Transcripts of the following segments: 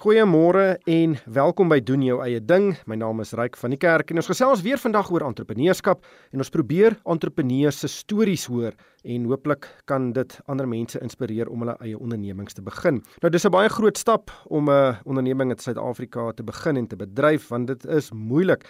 Goeiemôre en welkom by doen jou eie ding. My naam is Ryk van die Kerk en ons gesels weer vandag oor entrepreneurskap en ons probeer entrepreneurs se stories hoor en hooplik kan dit ander mense inspireer om hulle eie ondernemings te begin. Nou dis 'n baie groot stap om 'n onderneming in Suid-Afrika te begin en te bedryf want dit is moeilik.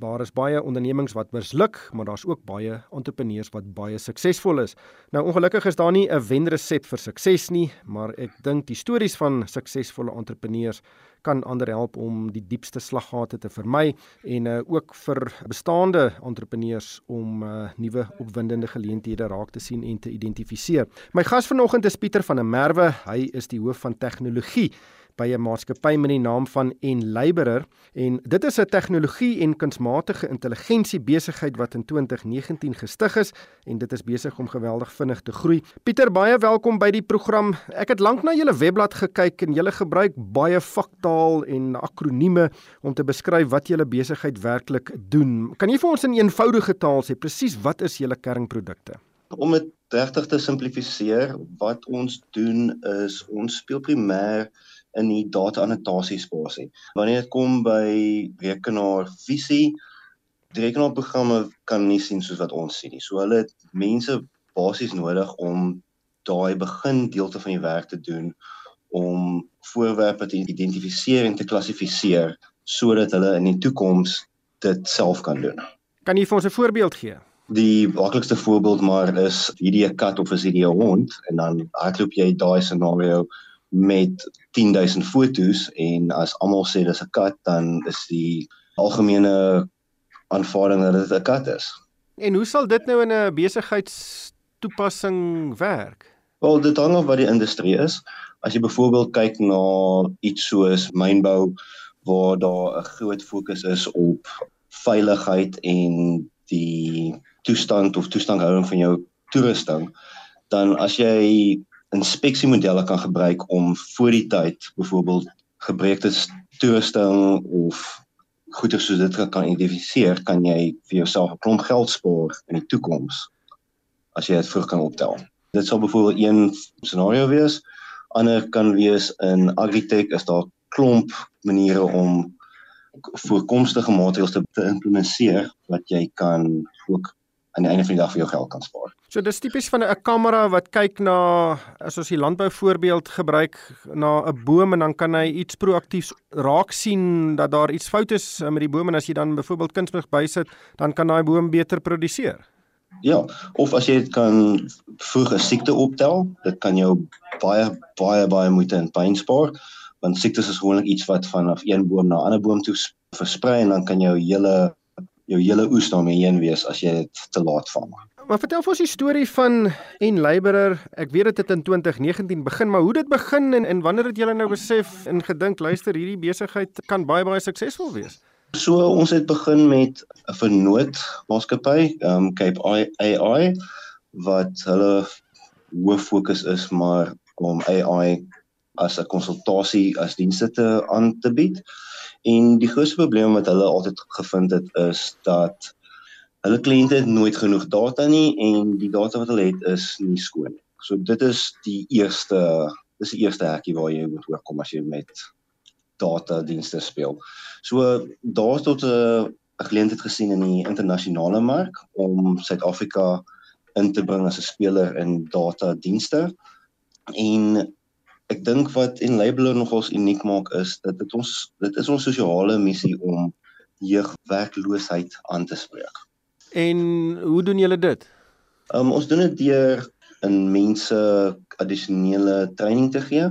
Daar is baie ondernemings wat misluk, maar daar's ook baie entrepreneurs wat baie suksesvol is. Nou ongelukkig is daar nie 'n wenresep vir sukses nie, maar ek dink die stories van suksesvolle entrepreneurs kan ander help om die diepste slaggate te vermy en uh, ook vir bestaande entrepreneurs om uh, nuwe opwindende geleenthede raak te sien en te identifiseer. My gas vanoggend is Pieter van der Merwe. Hy is die hoof van tegnologie by 'n maatskappy met die naam van Enliberer en dit is 'n tegnologie en kunsmatige intelligensie besigheid wat in 2019 gestig is en dit is besig om geweldig vinnig te groei. Pieter, baie welkom by die program. Ek het lank na julle webblad gekyk en julle gebruik baie vaktaal en akronieme om te beskryf wat julle besigheid werklik doen. Kan jy vir ons in eenvoudige taal sê presies wat is julle kernprodukte? Om dit regtig te simplifiseer, wat ons doen is ons speel primêr in die data-annotasie spasie. Wanneer dit kom by rekenaarvisie, die rekenaarprogramme kan nie sien soos wat ons sien nie. So hulle het mense basies nodig om daai begin deelte van die werk te doen om voorwerpe te identifiseer en te klassifiseer sodat hulle in die toekoms dit self kan doen. Kan jy vir ons 'n voorbeeld gee? Die maklikste voorbeeld maar is hierdie 'n kat of is hierdie 'n hond en dan hardloop jy daai scenario met 10000 fotos en as almal sê dis 'n kat dan is die algemene aanvaarding dat dit 'n kat is. En hoe sal dit nou in 'n besigheidstoepassing werk? Wel, dit hang af wat die industrie is. As jy byvoorbeeld kyk na iets soos mynbou waar daar 'n groot fokus is op veiligheid en die toestand of toestandhouding van jou toerusting, dan as jy inspeksiemodelle kan gebruik om voor die tyd byvoorbeeld gebreekte toerusting of goeder soos dit kan identifiseer, kan jy vir jouself 'n klomp geld spaar in die toekoms as jy dit vroeg kan optel. Dit sal byvoorbeeld een scenario wees. Ander kan wees in agritech is daar klomp maniere om voorkomstige maatreëls te, te implementeer wat jy kan ook aan die einde van die dag vir jou geld kan spaar. So dis tipies van 'n kamera wat kyk na as ons die landbou voorbeeld gebruik na 'n boom en dan kan hy iets proaktief raak sien dat daar iets fout is met die boom en as jy dan byvoorbeeld kunsmis bysit, dan kan daai boom beter produseer. Ja, of as jy dit kan vroeg 'n siekte optel, dit kan jou baie baie baie moeite en pyn spaar want siektes is gewoonlik iets wat vanaf een boom na 'n ander boom toe versprei en dan kan jou hele jou hele oes daarmee heen wees as jy dit te laat vang. Maar vertel vir ons die storie van En Laborer. Ek weet dit het in 2019 begin, maar hoe dit begin en en wanneer het julle nou besef en gedink luister hierdie besigheid kan baie baie suksesvol wees? So ons het begin met 'n vernoot maatskappy, um Cape AI wat hulle hoof fokus is maar om AI as 'n konsultasie as dienste te aan te bied. En die grootste probleem wat hulle altyd gevind het is dat hulle kliënte het nooit genoeg data nie en die data wat hulle het is nie skoon nie. So dit is die eerste dis die eerste hekkie waar jy moet oorkom as jy met data dienste speel. So daar tot 'n geleentheid gesien in die internasionale mark om Suid-Afrika in te bring as 'n speler in data dienste. En ek dink wat Enabler nogals uniek maak is dat dit ons dit is ons sosiale missie om jeugwerkloosheid aan te spreek. En hoe doen julle dit? Um, ons doen dit deur in mense addisionele training te gee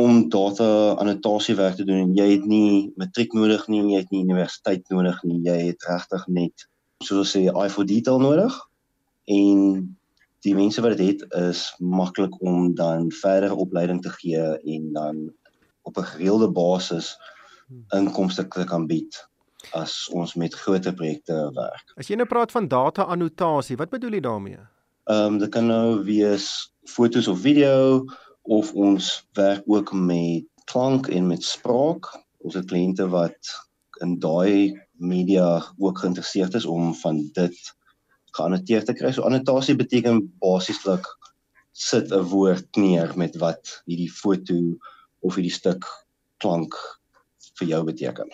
om data annotasie werk te doen. Jy het nie matriek nodig nie, jy het nie universiteit nodig nie, jy het regtig net soos ons sê eye for detail nodig. En die mense wat dit het is maklik om dan verdere opleiding te gee en dan op 'n gereelde basis inkomste te kan bied as ons met groter projekte werk. As jy nou praat van data annotasie, wat bedoel jy daarmee? Ehm um, dit kan nou wees fotos of video of ons werk ook met klank en met spraak. Ons het kliënte wat in daai media ook geïnteresseerd is om van dit geannoteer te kry. So annotasie beteken basieslik sit 'n woord neer met wat hierdie foto of hierdie stuk klank vir jou beteken.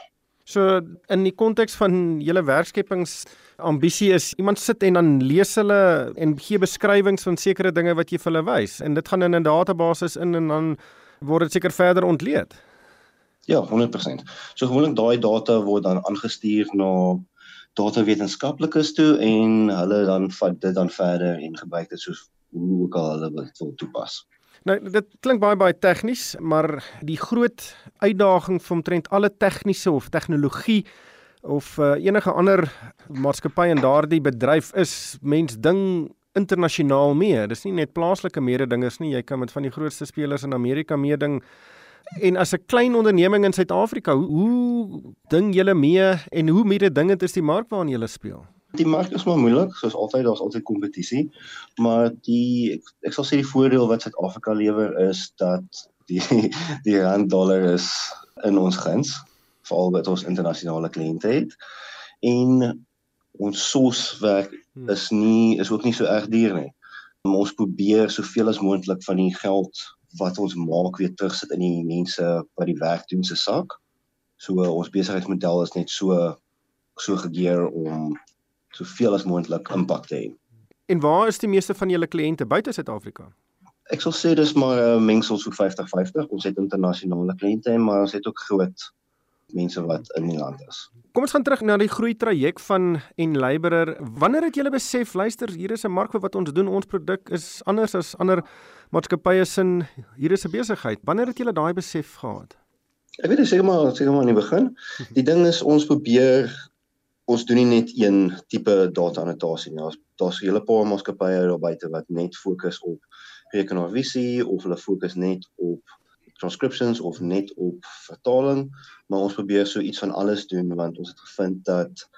So in die konteks van julle werkskepings ambisie is iemand sit en dan lees hulle en gee beskrywings van sekere dinge wat jy vir hulle wys en dit gaan in 'n database in en dan word dit seker verder ontleed. Ja, 100%. So gewoonlik daai data word dan aangestuur na datawetenskaplikes toe en hulle dan vat dit dan verder en gebruik dit soos hoe ook al hulle wil toepas. Nou dit klink baie baie tegnies, maar die groot uitdaging vir omtrent alle tegniese of tegnologie of uh, enige ander maatskappy in daardie bedryf is mens ding internasionaal mee. Dis nie net plaaslike mededingers nie. Jy kan met van die grootste spelers in Amerika meeding. En as 'n klein onderneming in Suid-Afrika, hoe, hoe ding julle mee en hoe mededingend is die mark waarin julle speel? Die mark is maar moeilik, soos altyd, daar's altyd kompetisie, maar die ek, ek sal sê die voordeel wat Suid-Afrika lewer is dat die die rand dollar is in ons guns, veral wat ons internasionale kliënte het. En ons soswerk hmm. is nie is ook nie so erg duur nie. Ons probeer soveel as moontlik van die geld wat ons maak weer terugsit in die mense wat die werk doen se sak. So ons besigheidsmodel is net so so gegeer om soveel as moontlik impak te hê. En waar is die meeste van julle kliënte buite Suid-Afrika? Ek sal sê dis maar 'n uh, mengsel so 50-50. Ons het internasionale kliënte, maar ons het ook groot mense wat in die land is. Kom ons gaan terug na die groei traject van Enlaberer. Wanneer het julle besef, luister, hier is 'n mark vir wat ons doen, ons produk is anders as ander maatskappye sin, hier is 'n besigheid. Wanneer het julle daai besef gehad? Ek weet seker maar seker maar in die begin. Die ding is ons probeer ons doen nie net een tipe data annotasie nie. Daar's daar's 'n hele paar maatskappye daar buite wat net fokus op rekenaarvisie of hulle fokus net op transcriptions of net op vertaling, maar ons probeer so iets van alles doen want ons het gevind dat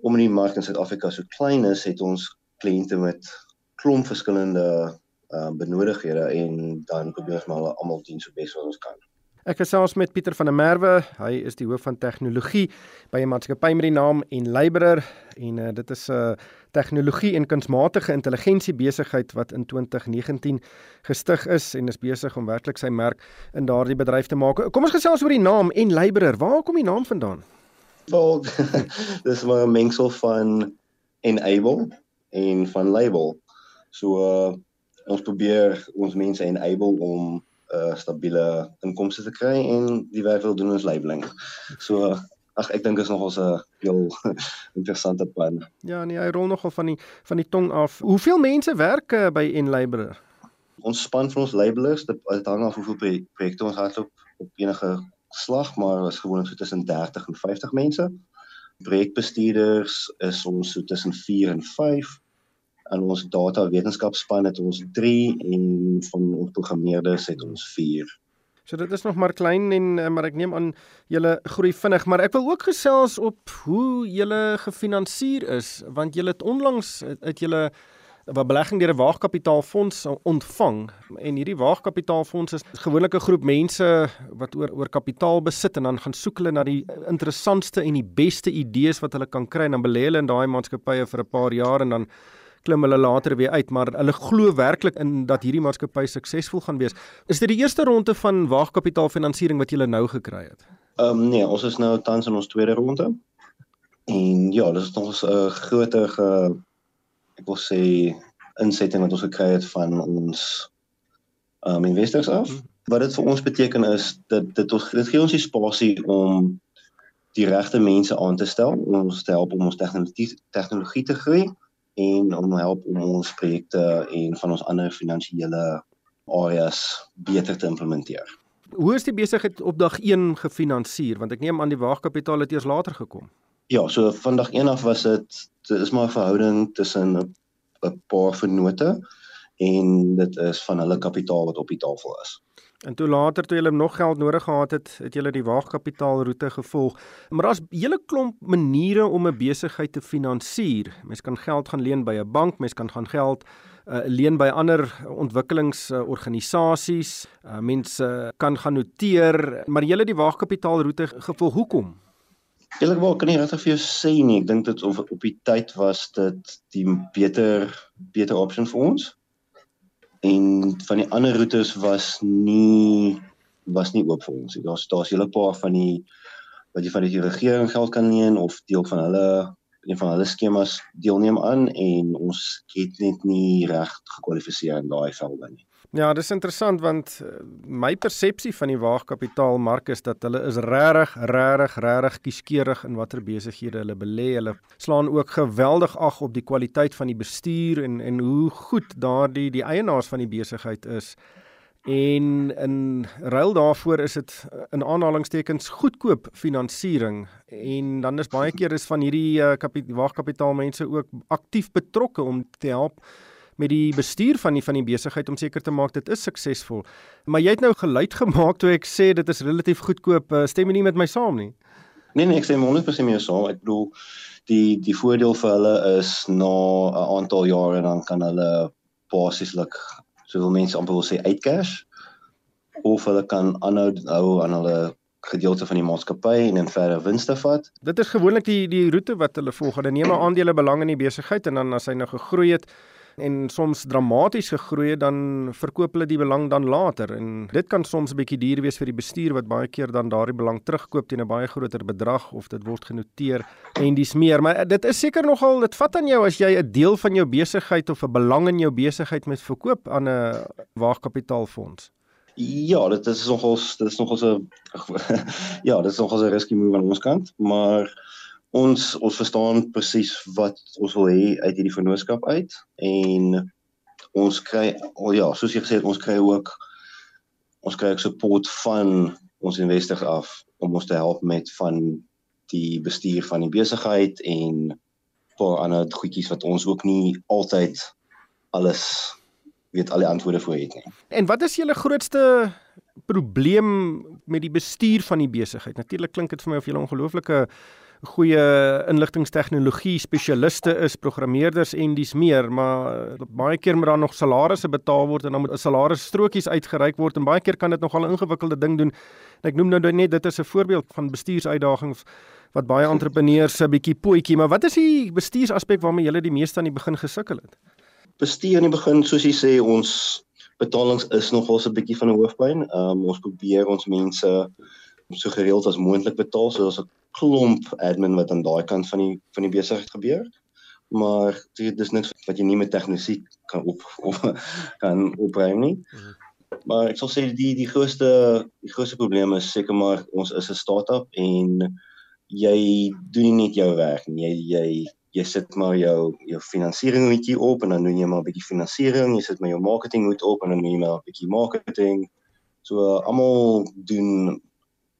om in die mark in Suid-Afrika so klein is, het ons kliënte met klomp verskillende uh benodighede en dan probeer ons maar almal dien so bes wat ons kan. Ek gesels met Pieter van der Merwe. Hy is die hoof van tegnologie by 'n maatskappy met die naam Enliberer en uh, dit is 'n uh, tegnologie en kunsmatige intelligensie besigheid wat in 2019 gestig is en is besig om werklik sy merk in daardie bedryf te maak. Kom ons gesels oor die naam Enliberer. Waar kom die naam vandaan? Wel, dis maar 'n mengsel van enable en van label. So uh, ons probeer ons mense enable om 'n uh, stabiele inkomste te kry en die werk wil doen ons labeling. So ag ek dink is nog ons 'n heel interessante plan. Ja, nee, hy rol nogal van die van die tong af. Hoeveel mense werk uh, by Enlabeler? Ons span van ons labelers, dit, hang af hoeveel projekte ons het op op enige slag, maar is gewoonlik so tussen 30 en 50 mense. Projekbestuurders is ons so tussen 4 en 5 in ons data wetenskapspan het ons 3 en van ons programmeerders het ons 4. So dit is nog maar klein en eh, maar ek neem aan julle groei vinnig, maar ek wil ook gesels op hoe julle gefinansier is want julle het onlangs het julle 'n belegging deur 'n waagkapitaalfonds ontvang en hierdie waagkapitaalfonds is gewoonlik 'n groep mense wat oor oor kapitaal besit en dan gaan soek hulle na die interessantste en die beste idees wat hulle kan kry en dan belê hulle in daai maatskappye vir 'n paar jaar en dan klim hulle later weer uit, maar hulle glo werklik in dat hierdie maatskappy suksesvol gaan wees. Is dit die eerste ronde van waagkapitaalfinansiering wat julle nou gekry het? Ehm um, nee, ons is nou tans in ons tweede ronde. En ja, dis nog 'n groter ge ek wil sê insetting wat ons gekry het van ons ehm um, investors af. Hmm. Wat dit vir ons beteken is dat dit ons dit gee ons die spasie om die regte mense aan te stel om ons te help om ons tegnologie tegnologie te groei en om help om ons projekte en van ons ander finansiële areas beter te implementeer. Hoe is die besigheid op dag 1 gefinansier want ek neem aan die waagkapitaal het eers later gekom. Ja, so van dag 1 af was dit dit is maar 'n verhouding tussen 'n paar vennote en dit is van hulle kapitaal wat op die tafel is. En toe later toe jy nog geld nodig gehad het, het jy die waagkapitaalroete gevolg. Maar daar's hele klomp maniere om 'n besigheid te finansier. Mens kan geld gaan leen by 'n bank, mens kan gaan geld uh, leen by ander ontwikkelingsorganisasies. Uh, uh, mense kan gaan noteer, maar het die waagkapitaalroete gevolg. Hoekom? Eerlik waar kan nie regtig vir jou sê nie. Ek dink dit of op die tyd was dit die beter beter opsie vir ons en van die ander roetes was nie was nie oop vir ons. Daar's daar's 'n hele paar van die wat jy van die regering geld kan leen of deel van hulle een van hulle skemas deelneem aan en ons het net nie reg gekwalifiseer in daai velde nie. Ja, dis interessant want eh, my persepsie van die waagkapitaalmark is dat hulle is regtig, regtig, regtig kieskeurig in watter besighede hulle belê. Hulle slaan ook geweldig ag op die kwaliteit van die bestuur en en hoe goed daardie die eienaars van die besigheid is. En in ruil daarvoor is dit eh, in aanhalingstekens goedkoop finansiering en dan is baie keer is van hierdie uh, waagkapitaalmense ook aktief betrokke om te help met die bestuur van die van die besigheid om seker te maak dit is suksesvol. Maar jy het nou geluid gemaak toe ek sê dit is relatief goedkoop. Uh, stem jy nie met my saam nie? Nee nee, ek stem 100% mee saam. Ek bedoel die die voordeel vir hulle is na 'n aantal jare dan kan hulle basieslik soveel mense amper wil sê uitcash of hulle kan aanhou hou aan hulle gedeelte van die maatskappy en in verder winste vat. Dit is gewoonlik die die roete wat hulle volg. Hulle neem 'n aandele belang in die besigheid en dan as hy nou gegroei het, en soms dramaties gegroei het dan verkoop hulle die belang dan later. En dit kan soms 'n bietjie duur wees vir die bestuur wat baie keer dan daardie belang terugkoop teen 'n baie groter bedrag of dit word genoteer en dis meer. Maar dit is seker nogal dit vat aan jou as jy 'n deel van jou besigheid of 'n belang in jou besigheid met verkoop aan 'n waagkapitaalfonds. Ja, dit is nogals dit is nogals 'n ja, dit is nogals 'n risky move aan ons kant, maar ons ons verstaan presies wat ons wil hê uit hierdie vennootskap uit en ons kry oh ja, soos jy gesê het, ons kry ook ons kry ook support van ons investors af om ons te help met van die bestuur van die besigheid en 'n paar ander goedjies wat ons ook nie altyd alles weet al die antwoorde voor het nie. En wat is julle grootste probleem met die bestuur van die besigheid? Natuurlik klink dit vir my of julle ongelooflike goeie inligtingstegnologie spesialiste is, programmeerders en dis meer, maar baie keer moet daar nog salarisse betaal word en dan moet 'n salarisstrokies uitgereik word en baie keer kan dit nogal 'n ingewikkelde ding doen. En ek noem nou net dit is 'n voorbeeld van bestuursuitdagings wat baie entrepreneurs 'n bietjie pootjie, maar wat is die bestuursaspek waarmee julle die meeste aan die begin gesukkel het? Bestuur aan die begin, soos jy sê, ons betalings is nogal so 'n bietjie van 'n hoofpyn. Um, ons probeer ons mense so gereeld as moontlik betaal, so ons 'n klomp admin wat aan daai kant van die van die besigheid gebeur. Maar dit is niks wat jy nie met tegnologie kan op of kan opbring nie. Mhm. Maar ek sal sê die die grootste die grootste probleem is seker maar ons is 'n start-up en jy doen nie net jou werk nie. Jy jy jy sit maar jou jou finansiering netjie op en dan doen jy maar 'n bietjie finansiering, jy sit maar jou marketing moet op en dan doen jy maar 'n bietjie marketing. So uh, almal doen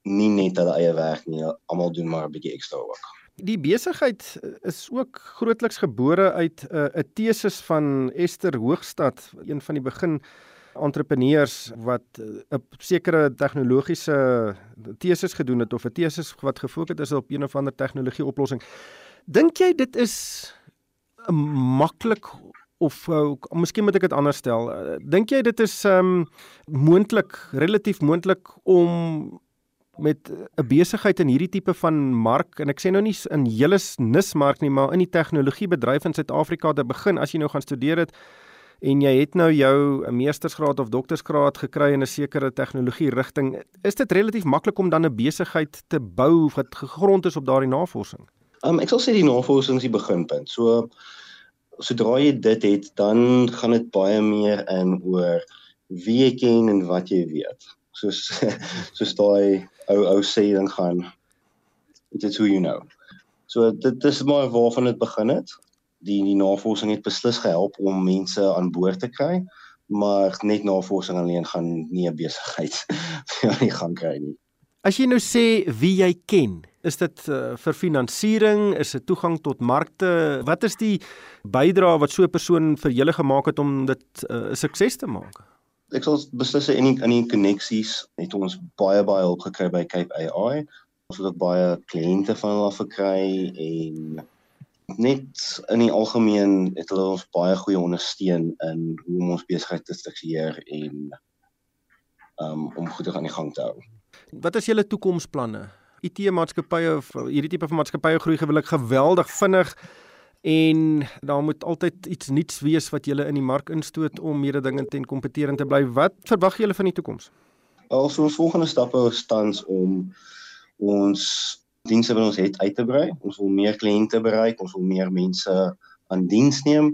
nie net hulle eie werk nie, almal doen maar 'n bietjie ekstra ook. Die besigheid is ook grootliks gebore uit 'n uh, 'n teses van Esther Hoogstad, een van die begin entrepreneurs wat 'n uh, sekere tegnologiese teses gedoen het of 'n teses wat gefokus is op een of ander tegnologie oplossing. Dink jy dit is maklik of uh, miskien moet ek dit anders stel. Dink jy dit is um moontlik, relatief moontlik om met 'n besigheid in hierdie tipe van mark en ek sê nou nie in hele nismark nie maar in die tegnologiebedryf in Suid-Afrika te begin as jy nou gaan studeer het en jy het nou jou 'n meestersgraad of doktorsgraad gekry in 'n sekere tegnologie rigting is dit relatief maklik om dan 'n besigheid te bou wat gegrond is op daardie navorsing. Um, ek sal sê die navorsing is die beginpunt. So sodra jy dit het, dan gaan dit baie meer in oor wie jy ken en wat jy weet soos soos daai ou ou sê dan gaan it's who you know. So dit is maar waarvan dit begin het. Die die navorsing het beslis gehelp om mense aan boord te kry, maar net navorsing alleen gaan nie 'n besigheid aan die gang kry nie. As jy nou sê wie jy ken, is dit uh, vir finansiering, is dit toegang tot markte? Wat is die bydrae wat so 'n persoon vir julle gemaak het om dit eh, 'n uh, sukses te maak? Ek sal beslis in die in die koneksies het ons baie baie hulp gekry by Cape AI. Ons het ook baie kliënte van hulle af gekry en net in die algemeen het hulle ons baie goeie ondersteun in hoe om ons besigheid te struktureer en um, om goed aan die gang te hou. Wat is julle toekomsplanne? IT maatskappye of hierdie tipe van maatskappye groei gewillig geweldig vinnig en daar moet altyd iets nuuts wees wat julle in die mark instoot om hierdie dinge ten kompeterend te bly. Wat verwag julle van die toekoms? Also ons volgende stappe tans om ons dienste wat ons het uit te brei. Ons wil meer kliënte bereik, ons wil meer mense aan diens neem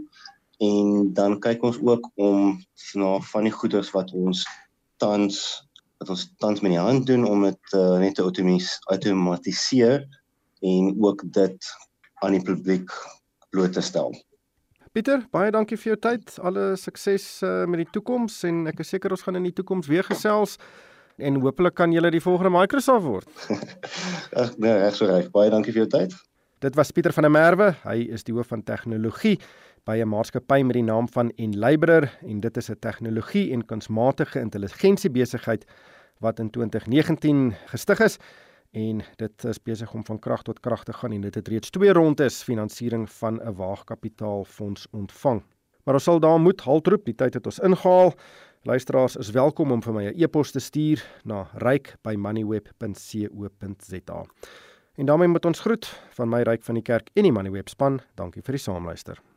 en dan kyk ons ook om na van die goederes wat ons tans wat ons tans met die hand doen om dit uh, net te outomatiseer en ook dit aan die publiek bloot te stel. Pieter, baie dankie vir jou tyd. Alle sukses uh, met die toekoms en ek is seker ons gaan in die toekoms weer gesels en hopelik kan jy die volgende Microsoft word. Ag nee, reg so reg. Baie dankie vir jou tyd. Dit was Pieter van der Merwe. Hy is die hoof van tegnologie by 'n maatskappy met die naam van Enliberer en dit is 'n tegnologie en kunsmatige intelligensie besigheid wat in 2019 gestig is en dit is besig om van krag tot krag te gaan en dit het reeds twee rondes finansiering van 'n waagkapitaalfonds ontvang. Maar ons sal daar moet haltroep, die tyd het ons ingehaal. Luisteraars is welkom om vir my 'n e-pos te stuur na ryk@moneyweb.co.za. En daarmee moet ons groet van my ryk van die kerk en die Moneyweb span. Dankie vir die saamluister.